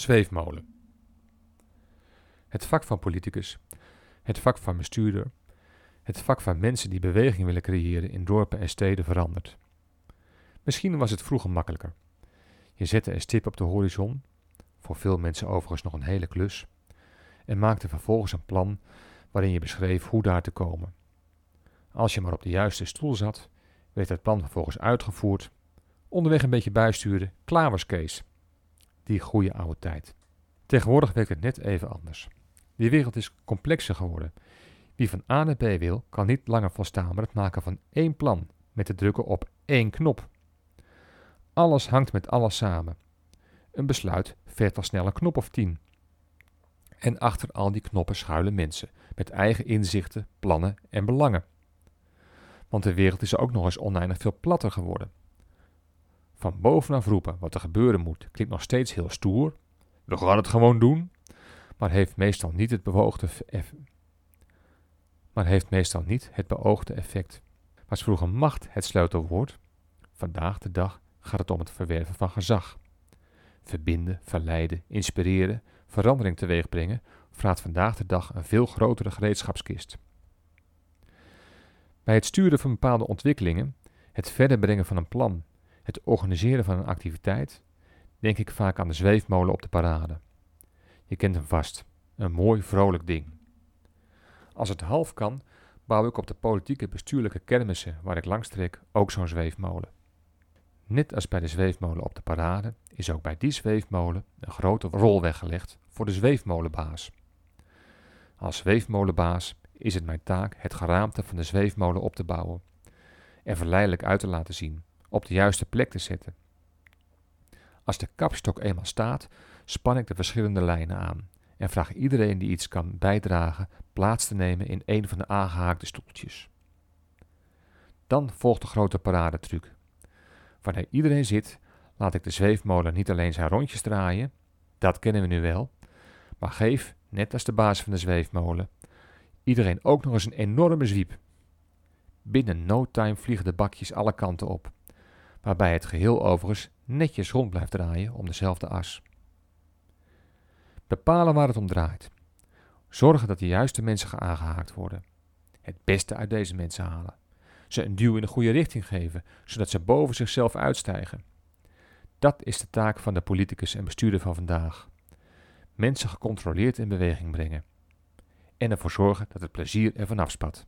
zweefmolen. Het vak van politicus, het vak van bestuurder, het vak van mensen die beweging willen creëren in dorpen en steden verandert. Misschien was het vroeger makkelijker. Je zette een stip op de horizon, voor veel mensen overigens nog een hele klus, en maakte vervolgens een plan waarin je beschreef hoe daar te komen. Als je maar op de juiste stoel zat, werd het plan vervolgens uitgevoerd, onderweg een beetje bijsturen, klaar was Kees. Die goede oude tijd. Tegenwoordig werkt het net even anders. Die wereld is complexer geworden. Wie van A naar B wil, kan niet langer volstaan met het maken van één plan, met te drukken op één knop. Alles hangt met alles samen. Een besluit vergt al snel een knop of tien. En achter al die knoppen schuilen mensen, met eigen inzichten, plannen en belangen. Want de wereld is ook nog eens oneindig veel platter geworden. Van bovenaf roepen wat er gebeuren moet klinkt nog steeds heel stoer. We gaan het gewoon doen, maar heeft meestal niet het beoogde maar heeft meestal niet het beoogde effect. Was vroeger macht het sleutelwoord? Vandaag de dag gaat het om het verwerven van gezag. Verbinden, verleiden, inspireren, verandering teweegbrengen vraagt vandaag de dag een veel grotere gereedschapskist. Bij het sturen van bepaalde ontwikkelingen, het verder brengen van een plan, het organiseren van een activiteit, denk ik vaak aan de zweefmolen op de parade. Je kent hem vast, een mooi vrolijk ding. Als het half kan, bouw ik op de politieke bestuurlijke kermissen waar ik langs trek ook zo'n zweefmolen. Net als bij de zweefmolen op de parade is ook bij die zweefmolen een grote rol weggelegd voor de zweefmolenbaas. Als zweefmolenbaas is het mijn taak het geraamte van de zweefmolen op te bouwen, er verleidelijk uit te laten zien, op de juiste plek te zetten. Als de kapstok eenmaal staat, span ik de verschillende lijnen aan en vraag iedereen die iets kan bijdragen plaats te nemen in een van de aangehaakte stoeltjes. Dan volgt de grote paradetruc. Wanneer iedereen zit, laat ik de zweefmolen niet alleen zijn rondjes draaien, dat kennen we nu wel, maar geef, net als de baas van de zweefmolen, iedereen ook nog eens een enorme zwiep. Binnen no time vliegen de bakjes alle kanten op, waarbij het geheel overigens netjes rond blijft draaien om dezelfde as. Bepalen waar het om draait. Zorgen dat de juiste mensen aangehaakt worden. Het beste uit deze mensen halen. Ze een duw in de goede richting geven, zodat ze boven zichzelf uitstijgen. Dat is de taak van de politicus en bestuurder van vandaag. Mensen gecontroleerd in beweging brengen. En ervoor zorgen dat het plezier er vanaf spat.